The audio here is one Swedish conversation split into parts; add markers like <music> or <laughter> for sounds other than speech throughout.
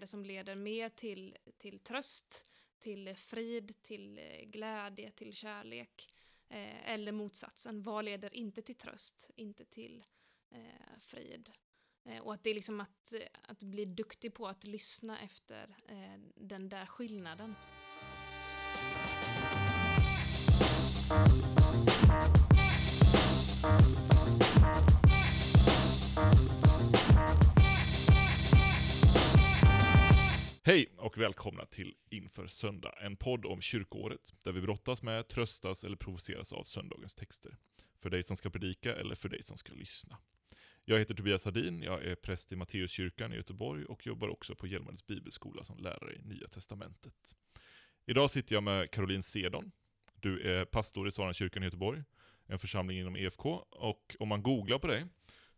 det som leder mer till, till tröst, till frid, till eh, glädje, till kärlek? Eh, eller motsatsen, vad leder inte till tröst, inte till eh, frid? Eh, och att det är liksom att, eh, att bli duktig på att lyssna efter eh, den där skillnaden. Hej och välkomna till Inför Söndag, en podd om kyrkoåret, där vi brottas med, tröstas eller provoceras av söndagens texter. För dig som ska predika eller för dig som ska lyssna. Jag heter Tobias Hardin, jag är präst i Matteuskyrkan i Göteborg och jobbar också på Hjälmareds bibelskola som lärare i Nya Testamentet. Idag sitter jag med Caroline Sedon. Du är pastor i Sarenkyrkan i Göteborg, en församling inom EFK, och om man googlar på dig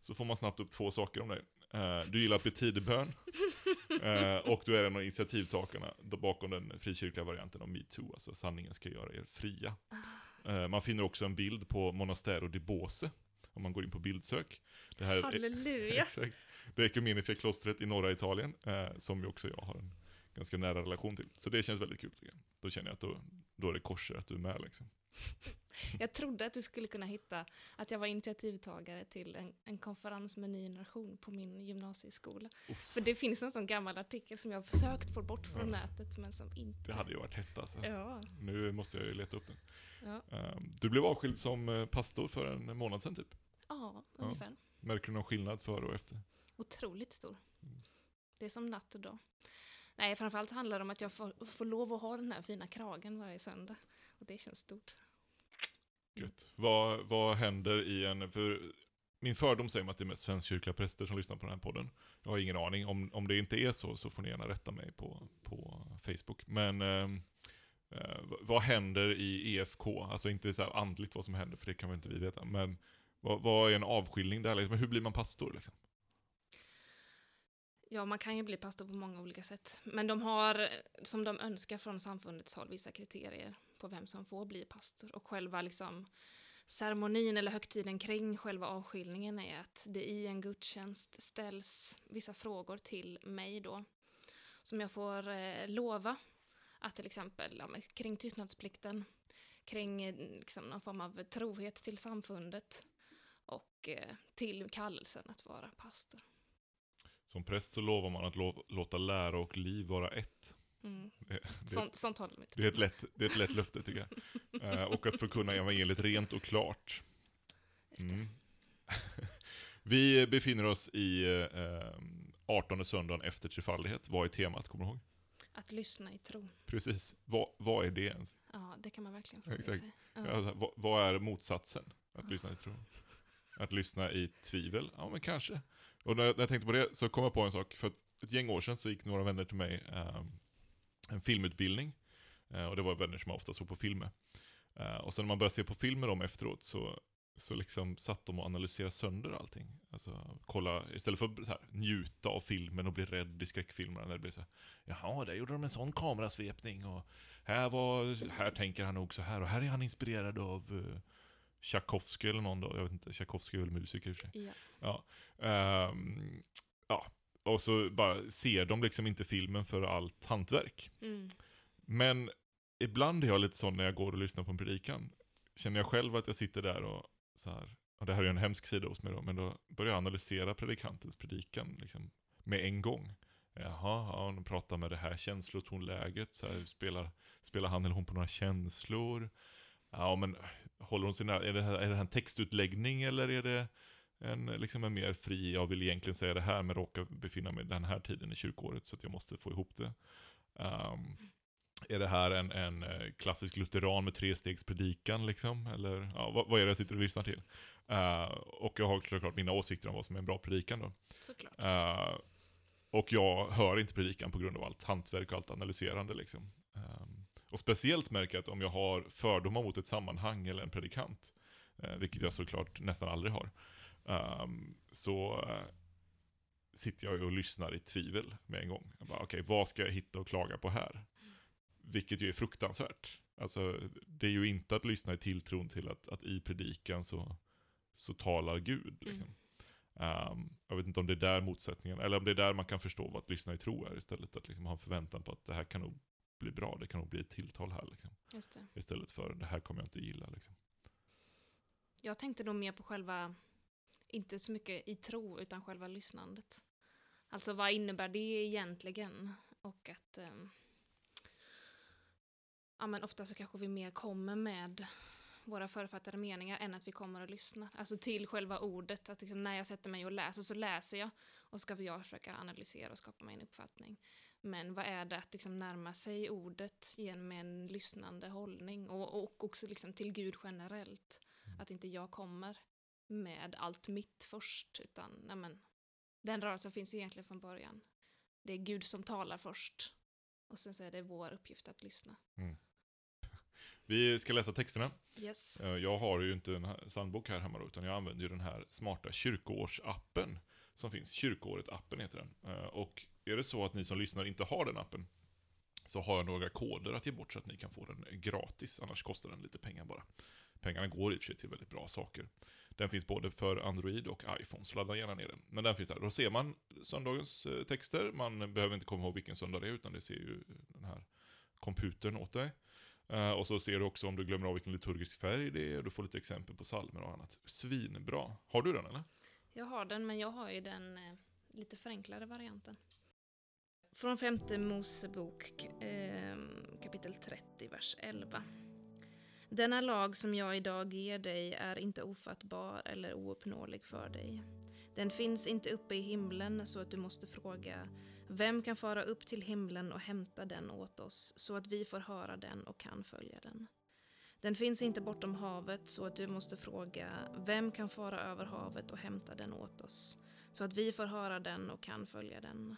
så får man snabbt upp två saker om dig. Eh, du gillar att be tidebön, eh, och du är en av initiativtagarna bakom den frikyrkliga varianten av metoo, alltså sanningen ska göra er fria. Eh, man finner också en bild på Monastero di Bose, om man går in på bildsök. Det här Halleluja! <laughs> Exakt. Det ekumeniska klostret i norra Italien, som ju också jag har en ganska nära relation till. Så det känns väldigt kul tycker jag. Då känner jag att då, då är det korset att du är med liksom. Jag trodde att du skulle kunna hitta att jag var initiativtagare till en, en konferens med ny generation på min gymnasieskola. Uff. För det finns en sån gammal artikel som jag har försökt få bort från ja. nätet men som inte... Det hade ju varit hett alltså. Ja. Nu måste jag ju leta upp den. Ja. Ehm, du blev avskild som eh, pastor för en månad sedan typ? Ja, ungefär. Ja. Märker du någon skillnad före och efter? Otroligt stor. Mm. Det är som natt och dag. Nej, framförallt handlar det om att jag får, får lov att ha den här fina kragen varje söndag. Och det känns stort. Gött. Vad, vad händer i en, för min fördom säger mig att det är mest svenskkyrkliga präster som lyssnar på den här podden. Jag har ingen aning. Om, om det inte är så, så får ni gärna rätta mig på, på Facebook. Men ehm, eh, eh vad händer i EFK? Alltså inte så andligt vad som händer, för det kan väl inte vi veta. Men vad, vad är en avskiljning där? Liksom? Hur blir man pastor? Liksom? Ja, man kan ju bli pastor på många olika sätt. Men de har, som de önskar från samfundets håll, vissa kriterier på vem som får bli pastor. Och själva liksom ceremonin eller högtiden kring själva avskiljningen är att det i en gudstjänst ställs vissa frågor till mig då. Som jag får eh, lova att till exempel ja, kring tystnadsplikten, kring eh, liksom, någon form av trohet till samfundet och eh, till kallelsen att vara pastor. Som präst så lovar man att lo- låta lära och liv vara ett. Mm. Det, det, sånt, sånt håller vi det är, ett lätt, det är ett lätt löfte tycker jag. uh, <laughs> och att förkunna evangeliet rent och klart. Mm. <laughs> vi befinner oss i uh, 18 söndagen efter trefaldighet. Vad är temat, kommer du ihåg? Att lyssna i tro. Precis. Vad, vad är det ens? Ja, det kan man verkligen fråga Exakt. sig. Ja. Alltså, vad, vad, är motsatsen? Att lyssna i tro? Att lyssna i tvivel? Ja, men kanske. Och när jag tänkte på det så kom jag på en sak. För att ett gäng år sedan så gick några vänner till mig eh, en filmutbildning. Eh, och det var vänner som jag ofta såg på filmer. Eh, och sen när man började se på film med dem efteråt så, så liksom satt de och analyserade sönder allting. Alltså kolla, istället för så här, njuta av filmen och bli rädd i skräckfilmerna. När det blir så här, jaha, där gjorde de en sån kamerasvepning. Och här, var, här tänker han nog så här. Och här är han inspirerad av uh, Tchaikovsky eller någon då. Jag vet inte, Tchaikovsky är väl musiker i och för sig. Ja. Ja. Um, ja. Och så bara ser de liksom inte filmen för allt hantverk. Mm. Men ibland är jag lite sån när jag går och lyssnar på en predikan. Känner jag själv att jag sitter där och så här, och det här är en hemsk sida hos mig då, men då börjar jag analysera predikantens predikan liksom, med en gång. Jaha, ja, de pratar med det här känslotonläget, så här, spelar, spelar han eller hon på några känslor? Ja, men håller hon sig nära, är det, här, är det här en textutläggning eller är det en, liksom en mer fri, jag vill egentligen säga det här men råkar befinna mig den här tiden i kyrkåret så att jag måste få ihop det. Um, är det här en, en eh, klassisk lutheran med trestegspredikan liksom? Eller ja, vad, vad, är det jag sitter och lyssnar till? Uh, och jag har såklart mina åsikter om vad som är en bra predikan då. Uh, och jag hör inte predikan på grund av allt hantverk och allt analyserande liksom. Um, och speciellt märker jag att om jag har fördomar mot ett sammanhang eller en predikant, uh, vilket jag såklart nästan aldrig har, um, så sitter jag och lyssnar i tvivel med en gång. Okej, okay, vad ska jag hitta och klaga på här? Vilket ju är fruktansvärt. Alltså, det är ju inte att lyssna i tilltron till att, att i predikan så, så talar Gud. Mm. Liksom. Um, jag vet inte om det är där motsättningen, eller om det är där man kan förstå vad att lyssna i tro är istället. Att liksom ha en förväntan på att det här kan nog bli bra, det kan nog bli ett tilltal här. Liksom. Istället för det här kommer jag inte gilla. Liksom. Jag tänkte nog mer på själva, inte så mycket i tro, utan själva lyssnandet. Alltså vad innebär det egentligen? Och att um, ja, men ofta så kanske vi mer kommer med våra författade meningar än att vi kommer och lyssnar. Alltså till själva ordet, att liksom när jag sätter mig och läser så läser jag och så ska jag försöka analysera och skapa mig en uppfattning. Men vad är det att liksom närma sig ordet genom en lyssnande hållning och, och också liksom till Gud generellt. Mm. Att inte jag kommer med allt mitt först, utan nej den rörelsen finns ju egentligen från början. Det är Gud som talar först och sen så är det vår uppgift att lyssna. Mm. <laughs> Vi ska läsa texterna. Yes. Eh, jag har ju inte en sandbok här hemma då, utan jag använder ju den här smarta kyrkoårsappen som finns. Kyrkoåret-appen heter den. Eh, och är det så att ni som lyssnar inte har den appen, så har jag några koder att ge bort så att ni kan få den gratis, annars kostar den lite pengar bara. Pengarna går i och för sig till väldigt bra saker. Den finns både för Android och iPhone, så ladda gärna ner den. Men den finns där. Då ser man söndagens eh, texter, man behöver inte komma ihåg vilken söndag det är, utan det ser ju den här computern åt dig. Eh, och så ser du också om du glömmer av vilken liturgisk färg det är, du får lite exempel på salmer och annat. Svinbra. Har du den eller? Jag har den, men jag har ju den eh, lite förenklade varianten. Från femte Mosebok, eh, kapitel 30, vers 11. Denna lag som jag idag ger dig är inte ofattbar eller ouppnåelig för dig. Den finns inte uppe i himlen så att du måste fråga vem kan fara upp till himlen och hämta den åt oss så att vi får höra den och kan följa den. Den finns inte bortom havet så att du måste fråga vem kan fara över havet och hämta den åt oss så att vi får höra den och kan följa den.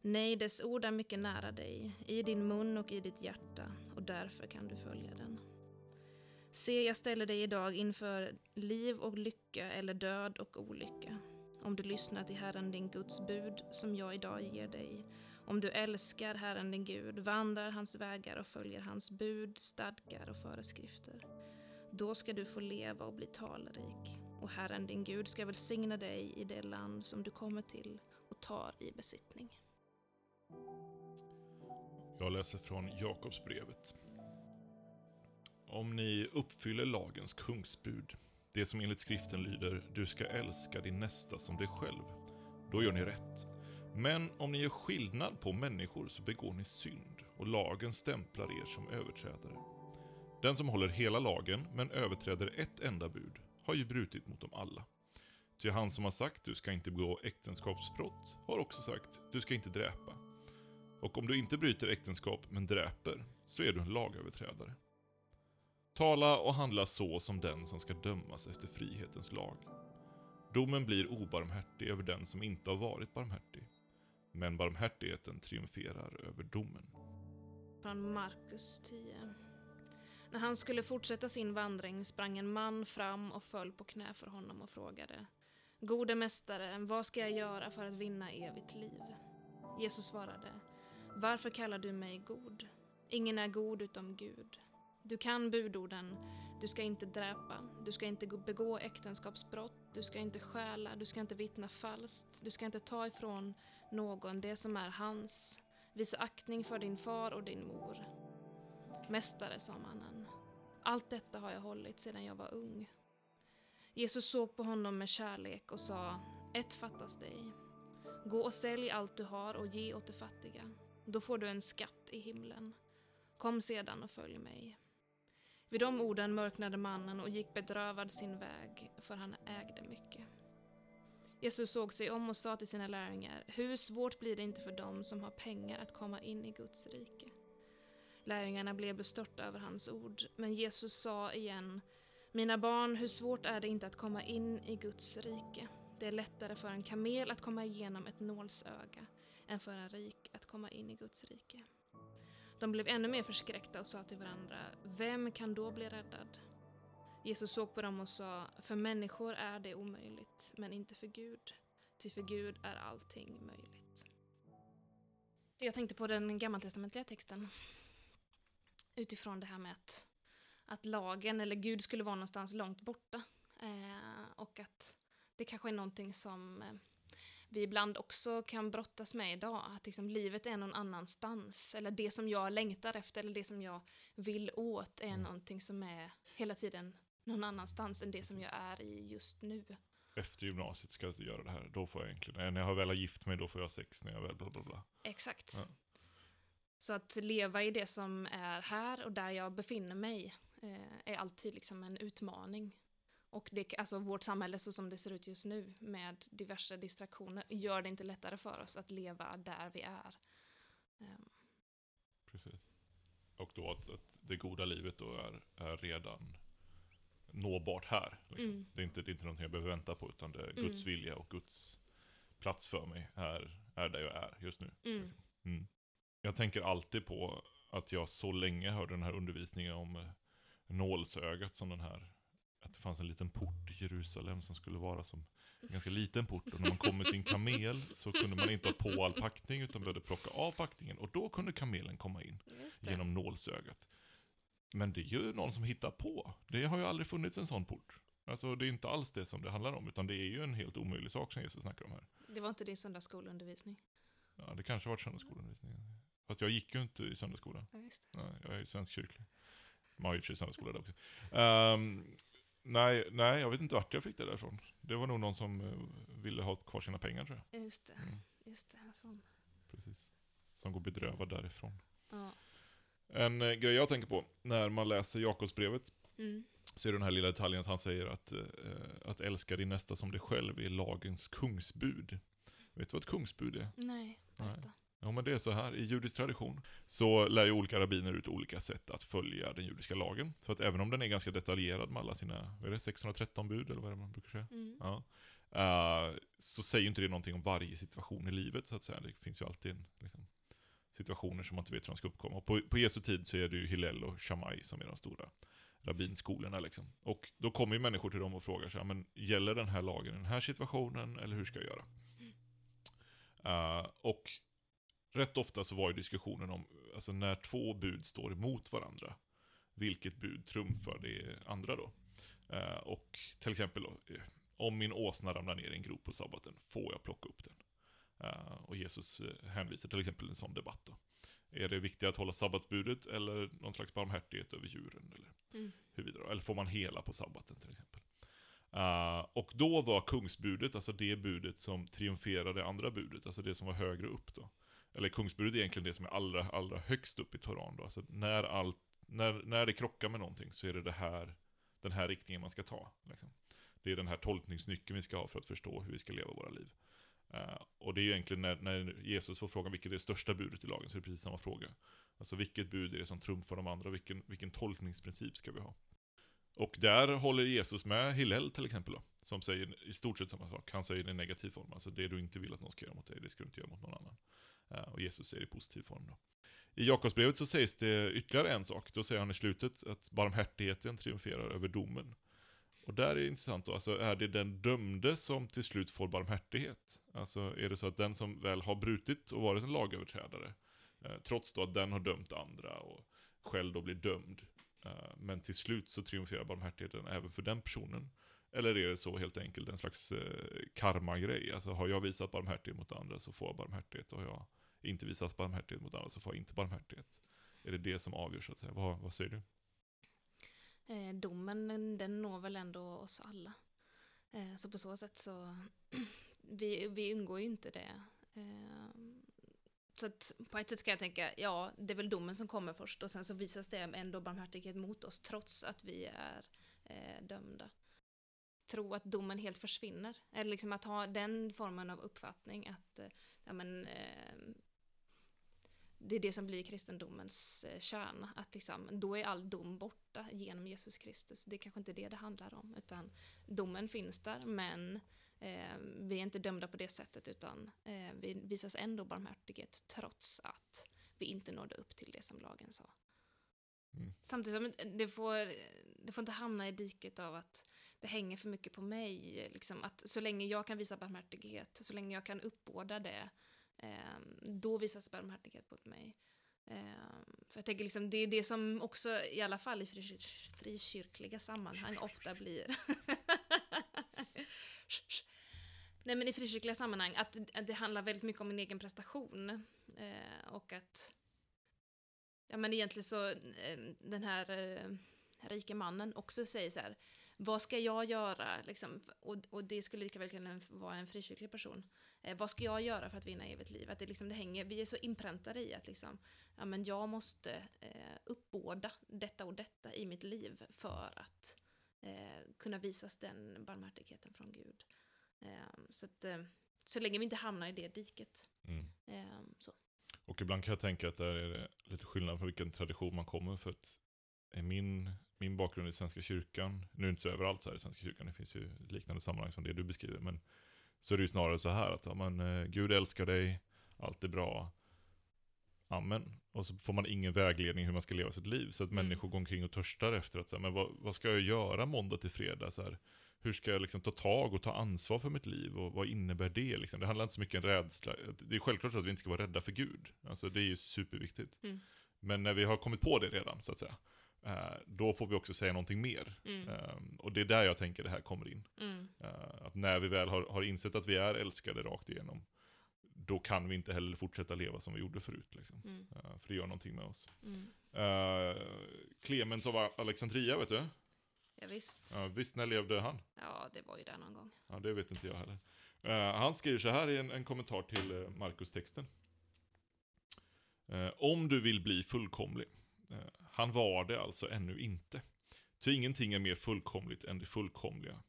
Nej, dess ord är mycket nära dig, i din mun och i ditt hjärta och därför kan du följa den. Se, jag ställer dig idag inför liv och lycka eller död och olycka. Om du lyssnar till Herren din Guds bud som jag idag ger dig. Om du älskar Herren din Gud, vandrar hans vägar och följer hans bud, stadgar och föreskrifter. Då ska du få leva och bli talrik. Och Herren din Gud ska välsigna dig i det land som du kommer till och tar i besittning. Jag läser från Jakobsbrevet. Om ni uppfyller lagens kungsbud, det som enligt skriften lyder du ska älska din nästa som dig själv, då gör ni rätt. Men om ni gör skillnad på människor så begår ni synd och lagen stämplar er som överträdare. Den som håller hela lagen men överträder ett enda bud har ju brutit mot dem alla. Ty han som har sagt du ska inte begå äktenskapsbrott har också sagt du ska inte dräpa. Och om du inte bryter äktenskap men dräper så är du en lagöverträdare. Tala och handla så som den som ska dömas efter frihetens lag. Domen blir obarmhärtig över den som inte har varit barmhärtig. Men barmhärtigheten triumferar över domen. Från Markus 10. När han skulle fortsätta sin vandring sprang en man fram och föll på knä för honom och frågade Gode mästare, vad ska jag göra för att vinna evigt liv? Jesus svarade Varför kallar du mig god? Ingen är god utom Gud. Du kan budorden. Du ska inte dräpa. Du ska inte begå äktenskapsbrott. Du ska inte stjäla. Du ska inte vittna falskt. Du ska inte ta ifrån någon det som är hans. Visa aktning för din far och din mor. Mästare, sa mannen. Allt detta har jag hållit sedan jag var ung. Jesus såg på honom med kärlek och sa, ett fattas dig. Gå och sälj allt du har och ge åt de fattiga. Då får du en skatt i himlen. Kom sedan och följ mig. Vid de orden mörknade mannen och gick bedrövad sin väg, för han ägde mycket. Jesus såg sig om och sa till sina lärjungar, hur svårt blir det inte för dem som har pengar att komma in i Guds rike? Lärjungarna blev bestörta över hans ord, men Jesus sa igen, mina barn, hur svårt är det inte att komma in i Guds rike? Det är lättare för en kamel att komma igenom ett nålsöga än för en rik att komma in i Guds rike. De blev ännu mer förskräckta och sa till varandra, vem kan då bli räddad? Jesus såg på dem och sa, för människor är det omöjligt, men inte för Gud. Ty för Gud är allting möjligt. Jag tänkte på den gammaltestamentliga texten utifrån det här med att, att lagen eller Gud skulle vara någonstans långt borta. Eh, och att det kanske är någonting som eh, vi ibland också kan brottas med idag. Att liksom livet är någon annanstans. Eller det som jag längtar efter eller det som jag vill åt är Mm. någonting som är hela tiden någon annanstans än det som jag är i just nu. Efter gymnasiet ska jag göra det här. Då får jag egentligen, när jag väl har gift mig, då får jag sex. När jag väl bla bla bla. Exakt. Ja. Så att leva i det som är här och där jag befinner mig eh, är alltid liksom en utmaning. Och det, alltså vårt samhälle så som det ser ut just nu med diverse distraktioner gör det inte lättare för oss att leva där vi är. Ehm, Precis. Och då att, att det goda livet då är, är redan nåbart här. Liksom. Mm. Det, är inte, det är inte någonting jag behöver vänta på, utan det är Mm. Guds vilja och Guds plats för mig är, är där jag är just nu. mm, Mm. Jag tänker alltid på att jag så länge hörde den här undervisningen om nålsögat som den här att det fanns en liten port i Jerusalem som skulle vara som en ganska liten port och när man kom med sin kamel så kunde man inte ha på all packning utan behövde plocka av packningen och då kunde kamelen komma in genom nålsögat. Men det är ju någon som hittar på. Det har ju aldrig funnits en sån port. Alltså det är inte alls det som det handlar om utan det är ju en helt omöjlig sak som Jesus snackar om här. Det var inte din söndagsskolundervisning. Ja, det kanske har varit söndagsskolundervisning. Fast jag gick ju inte i söndagsskolan. Ja. Nej, jag är ju svenskkyrklig. Man har ju i och för sig söndagsskola där också. Ehm, nej, nej, jag vet inte vart jag fick det därifrån. Det var nog någon som eh, ville ha kvar sina pengar tror jag. Just det. Mm, Just det. En sån. precis. Som går bedrövad därifrån. Ja. En eh, grej jag tänker på när man läser Jakobsbrevet Mm. så är det den här lilla detaljen att han säger att, eh, att älska din nästa som dig själv är lagens kungsbud. Vet du vad ett kungsbud är? Nej, berätta. Ja men det är så här, i judisk tradition så lär ju olika rabbiner ut olika sätt att följa den judiska lagen. För att även om den är ganska detaljerad med alla sina, vad är det, 613 bud eller vad är det man brukar säga? Mm. Ja. Eh, så säger ju inte det någonting om varje situation i livet så att säga. Det finns ju alltid en, liksom, situationer som man inte vet hur de ska uppkomma. Och på, på Jesu tid så är det ju Hillel och Shammai som är de stora rabbinskolorna liksom. Och då kommer ju människor till dem och frågar sig, men gäller den här lagen i den här situationen eller hur ska jag göra? Eh, och rätt ofta så var ju diskussionen om, alltså när två bud står emot varandra, vilket bud trumfar det andra då? Eh, och till exempel eh, om min åsna ramlar ner i en grop på sabbaten, får jag plocka upp den? Eh, och Jesus hänvisar till exempel en sån debatt då. Är det viktigare att hålla sabbatsbudet eller någon slags barmhärtighet över djuren? Eller Mm. huruvida, eller får man hela på sabbaten till exempel? Eh, och då var kungsbudet, alltså det budet som triumferade andra budet, alltså det som var högre upp då. Eller kungsbudet är egentligen det som är allra, allra högst upp i Toran då. Alltså när, allt, när, när det krockar med någonting så är det, det här, den här riktningen man ska ta. Liksom. Det är den här tolkningsnyckeln vi ska ha för att förstå hur vi ska leva våra liv. Uh, och det är ju egentligen när, när Jesus får frågan vilket är det största budet i lagen, så är det precis samma fråga. Alltså vilket bud är det som trumfar de andra, vilken, vilken tolkningsprincip ska vi ha? Och där håller Jesus med Hillel till exempel då, som säger i stort sett samma sak. Han säger det i negativ form, alltså det du inte vill att någon ska göra mot dig, det ska du inte göra mot någon annan. Eh, och Jesus säger det i positiv form då. I Jakobsbrevet så sägs det ytterligare en sak, då säger han i slutet att barmhärtigheten triumferar över domen. Och där är det intressant då, alltså är det den dömde som till slut får barmhärtighet? Alltså är det så att den som väl har brutit och varit en lagöverträdare, eh, trots då att den har dömt andra och själv då blir dömd, eh, men till slut så triumferar barmhärtigheten även för den personen? Eller är det så helt enkelt en slags eh, karma-grej? Alltså har jag visat barmhärtighet mot andra så får jag barmhärtighet och har jag inte visas barmhärtighet mot andra så får jag inte barmhärtighet. Är det det som avgör så att säga? Vad, vad säger du? Eh, domen, den, den når väl ändå oss alla. Eh, så på så sätt så, <clears throat> vi, vi undgår ju inte det. Eh, så att på ett sätt kan jag tänka, ja, det är väl domen som kommer först och sen så visas det ändå barmhärtighet mot oss trots att vi är eh, dömda. Tro att domen helt försvinner, eller liksom att ha den formen av uppfattning att, eh, ja men, eh, det är det som blir kristendomens eh, kärna, att liksom, då är all dom borta genom Jesus Kristus. Det är kanske inte det det handlar om, utan domen finns där, men eh, vi är inte dömda på det sättet, utan eh, vi visas ändå barmhärtighet trots att vi inte nådde upp till det som lagen sa. Mm. Samtidigt som det får, det får inte hamna i diket av att det hänger för mycket på mig. Liksom att så länge jag kan visa barmhärtighet, så länge jag kan uppbåda det, eh, då visas barmhärtighet mot mig. Eh, för jag tänker liksom, det är det som också, i alla fall i fri, frikyrkliga sammanhang, ofta blir <laughs> Nej men i frikyrkliga sammanhang, att, det handlar väldigt mycket om en egen prestation. Eh, och att, ja men egentligen så, den här eh, rike mannen också säger så här, vad ska jag göra? Liksom, och, och det skulle lika väl kunna vara en frikyrklig person. Eh, vad ska jag göra för att vinna evigt liv? Att det, liksom, det hänger, vi är så inpräntade i att liksom, ja, men jag måste eh, uppbåda detta och detta i mitt liv för att eh, kunna visas den barmhärtigheten från Gud. Eh, så att, eh, så länge vi inte hamnar i det diket. Mm. Eh, så. Och ibland kan jag tänka att där är det lite skillnad för vilken tradition man kommer. För att min, min bakgrund i Svenska kyrkan, nu är det inte så överallt så här i Svenska kyrkan, det finns ju liknande sammanhang som det du beskriver, men så är det ju snarare så här att ja, men, eh, Gud älskar dig, allt är bra, amen. Och så får man ingen vägledning hur man ska leva sitt liv. Så att Mm. människor går omkring och törstar efter att, så här, men vad, vad ska jag göra måndag till fredag? Så här, hur ska jag liksom ta tag och ta ansvar för mitt liv? Och vad innebär det? Liksom? Det handlar inte så mycket om rädsla. Det är självklart så att vi inte ska vara rädda för Gud. Alltså, det är ju superviktigt. Mm. Men när vi har kommit på det redan, så att säga, då får vi också säga någonting mer. Mm, Eh, och det är där jag tänker det här kommer in. mm, Eh, att när vi väl har, har insett att vi är älskade rakt igenom, då kan vi inte heller fortsätta leva som vi gjorde förut. Liksom. mm, Eh, för det gör någonting med oss. mm. Uh, Clemens av Alexandria, vet du? Ja, visst. Ja, visst, när levde han? Ja, det var ju där någon gång. Ja, det vet inte jag heller. Eh, han skriver så här i en, en kommentar till uh, Markus-texten. Eh, om du vill bli fullkomlig. Eh, han var det alltså ännu inte. Ty ingenting är mer fullkomligt än det fullkomliga.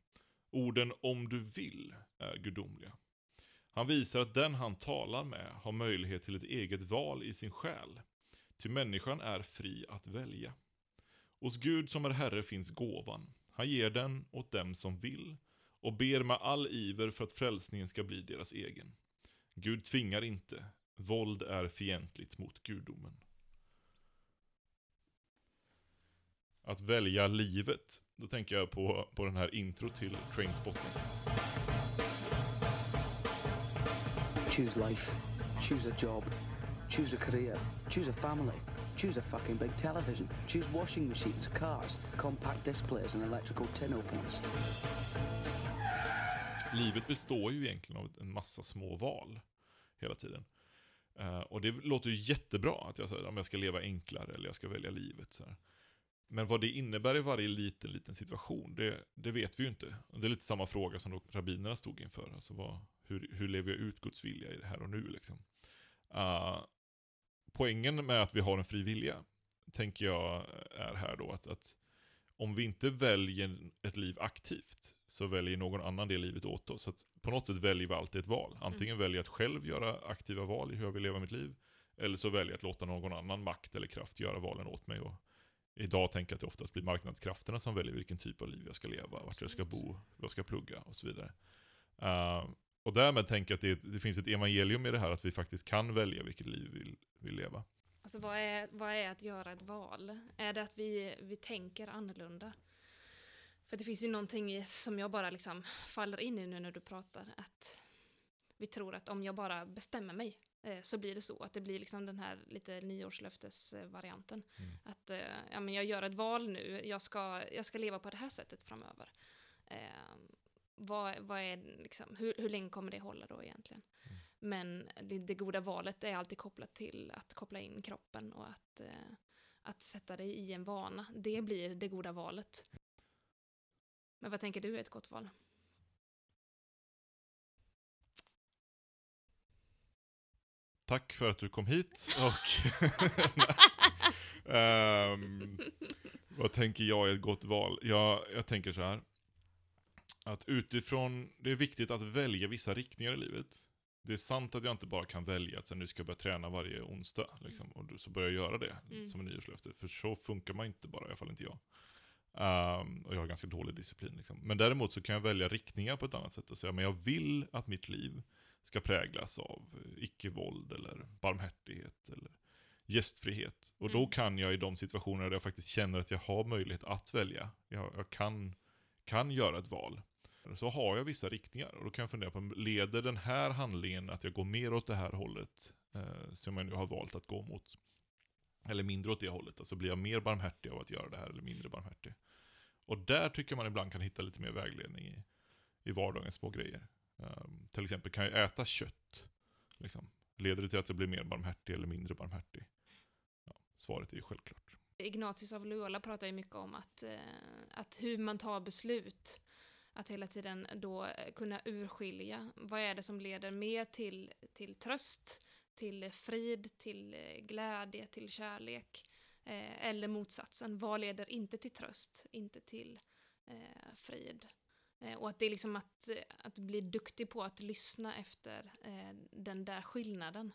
Orden om du vill är gudomliga. Han visar att den han talar med har möjlighet till ett eget val i sin själ. Ty människan är fri att välja. Hos Gud som är Herre finns gåvan. Han ger den åt dem som vill och ber med all iver för att frälsningen ska bli deras egen. Gud tvingar inte. Våld är fientligt mot gudomen. Att välja livet. Då tänker jag på, på den här intro till Trainspotting. Choose life. Choose a job. Choose a career. Choose a family. Choose a fucking big television. Choose washing machines, cars, compact displays, and electrical tin openers. Livet består ju egentligen av en massa små val hela tiden. Eh, och det låter ju jättebra att jag säger om jag ska leva enklare eller jag ska välja livet. Så här. Men vad det innebär i varje liten, liten situation, det, det vet vi ju inte. Det är lite samma fråga som då rabbinerna stod inför. Alltså vad, hur, hur lever jag ut Guds vilja i det här och nu liksom? Uh, poängen med att vi har en fri vilja, tänker jag är här då att, att om vi inte väljer ett liv aktivt, så väljer någon annan det livet åt oss. Så på något sätt väljer vi alltid ett val. Antingen väljer jag att själv göra aktiva val i hur jag vill leva mitt liv, eller så väljer jag att låta någon annan makt eller kraft göra valen åt mig. Och idag tänker jag att det oftast blir marknadskrafterna som väljer vilken typ av liv jag ska leva, vart jag ska bo, vad jag ska plugga och så vidare. Uh, och därmed tänker jag att det, det, finns ett evangelium i det här, att vi faktiskt kan välja vilket liv vi vill, vill leva. Alltså vad är, vad är att göra ett val? Är det att vi, vi tänker annorlunda? För det finns ju någonting som jag bara liksom faller in i nu när du pratar, att vi tror att om jag bara bestämmer mig så blir det så. Att det blir liksom den här lite nyårslöftesvarianten. Mm. Att eh, ja, men jag gör ett val nu, jag ska, jag ska leva på det här sättet framöver. Eh, vad, vad är, liksom, hur, hur länge kommer det hålla då egentligen? Mm. Men det, det, goda valet är alltid kopplat till att koppla in kroppen och att, eh, att sätta dig i en vana. Det blir det goda valet. Men vad tänker du är ett gott val? Tack för att du kom hit och um, <laughs> vad tänker jag är ett gott val? Jag, jag tänker så här. Att utifrån, det är viktigt att välja vissa riktningar i livet. Det är sant att jag inte bara kan välja att så nu ska jag börja träna varje onsdag. Liksom, och så börjar jag göra det Mm. som en nyårslöfte. För så funkar man inte bara, i alla fall inte jag. Um, och jag har ganska dålig disciplin. Liksom. Men däremot så kan jag välja riktningar på ett annat sätt och säga, men jag vill att mitt liv ska präglas av icke-våld eller barmhärtighet eller gästfrihet. Och då Mm. kan jag i de situationer där jag faktiskt känner att jag har möjlighet att välja, jag, jag kan, kan göra ett val, så har jag vissa riktningar. Och då kan jag fundera på, leder den här handlingen att jag går mer åt det här hållet, eh, som jag nu har valt att gå mot? Eller mindre åt det hållet, alltså blir jag mer barmhärtig av att göra det här eller mindre barmhärtig? Och där tycker man ibland kan hitta lite mer vägledning i, i vardagens små grejer. Um, till exempel, kan jag äta kött? Liksom. Leder det till att jag blir mer barmhärtig eller mindre barmhärtig? Ja, svaret är ju självklart. Ignatius av Loyola pratar ju mycket om att, eh, att hur man tar beslut, att hela tiden då eh, kunna urskilja vad är det som leder mer till, till tröst, till frid, till eh, glädje, till kärlek, eh, eller motsatsen, vad leder inte till tröst, inte till eh, frid. Eh, och att det är liksom att, eh, att bli duktig på att lyssna efter eh, den där skillnaden.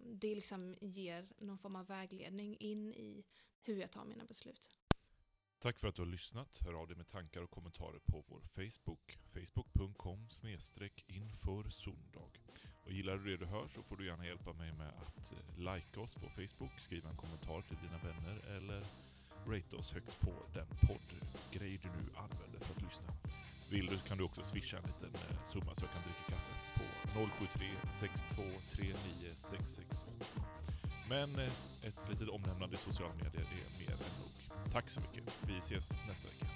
det liksom ger någon form av vägledning in i hur jag tar mina beslut. Tack för att du har lyssnat. Hör av dig med tankar och kommentarer på vår Facebook. Facebook.com inför söndag. Och gillar du det du hör så får du gärna hjälpa mig med att likea oss på Facebook, skriva en kommentar till dina vänner eller rate oss högt på den poddgrej du nu använder för att lyssna. Vill du kan du också swisha en liten eh, summa så jag kan dricka kaffe på 073 6239 668. Men eh, ett litet omnämnande i sociala medier är mer än nog. Tack så mycket. Vi ses nästa vecka.